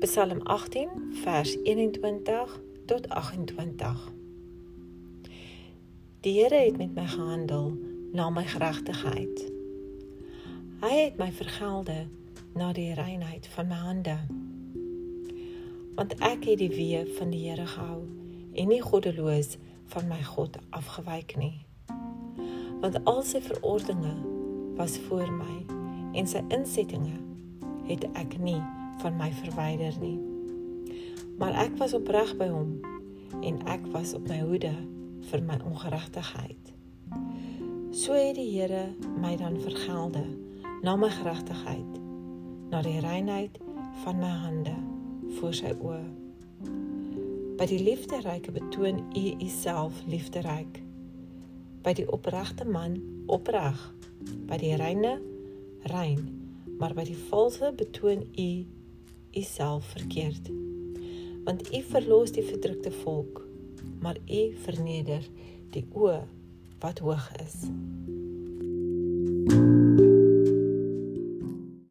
Psalm 18 vers 21 tot 28. Die Here het met my gehandel na my geregtigheid. Hy het my vergelde na die reinheid van my hande. Want ek het die weë van die Here gehou en nie goddeloos van my God afgewyk nie. Want al sy verordeninge was voor my en sy insettinge het ek nie van my verwyder nie. Maar ek was opreg by hom en ek was op my hoede vir my ongeregtigheid. So het die Here my dan vergelde na my geregtigheid, na die reinheid van my hande voor sy oë. By die liefderyke betoon u uself liefderyk. By die opregte man opreg, by die reine rein, maar by die valse betoon u uself verkeerd. Want u verlos die verdrukte volk, maar u verneder die oë wat hoog is. thank you